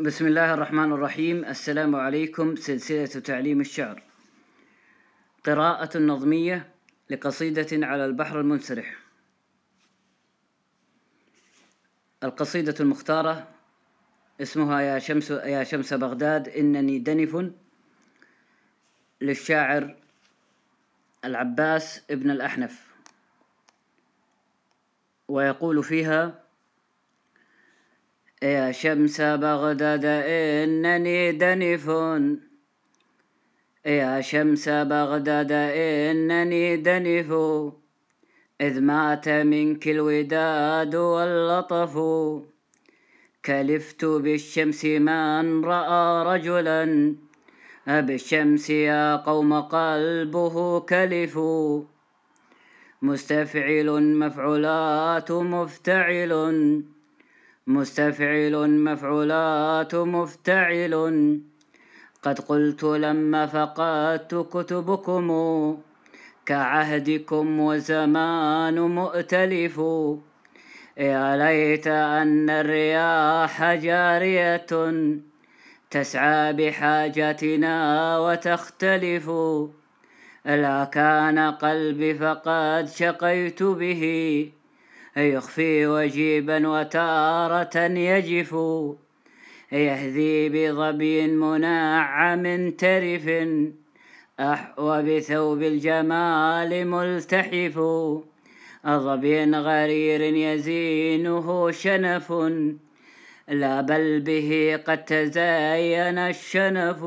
بسم الله الرحمن الرحيم السلام عليكم سلسلة تعليم الشعر قراءة نظمية لقصيدة على البحر المنسرح القصيدة المختارة اسمها يا شمس يا شمس بغداد إنني دنف للشاعر العباس ابن الأحنف ويقول فيها يا شمس بغداد إنني دنف يا شمس بغداد إنني دنف إذ مات منك الوداد واللطف. كلفت بالشمس من رأى رجلا. بالشمس يا قوم قلبه كلف. مستفعل مفعولات مفتعل. مستفعل مفعولات مفتعل. قد قلت لما فقدت كتبكم كعهدكم وزمان مؤتلف. يا ليت أن الرياح جارية تسعى بحاجتنا وتختلف. لا كان قلبي فقد شقيت به. يخفي وجيبا وتارة يجف يهذي بظبي منعم ترف وبثوب الجمال ملتحف ظبي غرير يزينه شنف لا بل به قد تزين الشنف.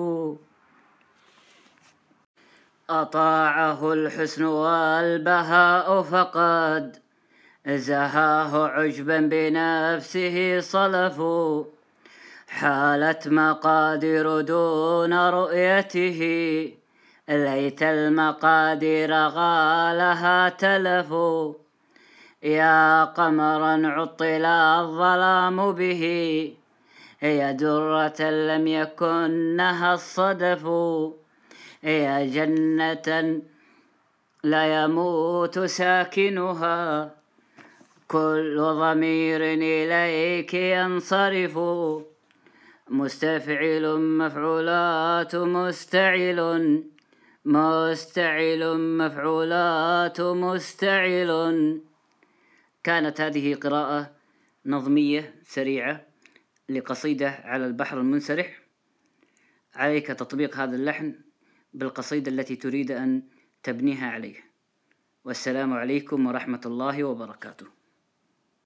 أطاعه الحسن والبهاء فقد زهاه عجبا بنفسه صلف حالت مقادير دون رؤيته. ليت المقادير غالها تلف يا قمرا عطل الظلام به. يا درة لم يكنها الصدف. يا جنة لا يموت ساكنها. كل ضمير إليك ينصرف. مستفعل مفعولات مستعل. مستعل مفعولات مستعل. كانت هذه قراءة نظمية سريعة لقصيدة على البحر المنسرح. عليك تطبيق هذا اللحن بالقصيدة التي تريد أن تبنيها عليه. والسلام عليكم ورحمة الله وبركاته.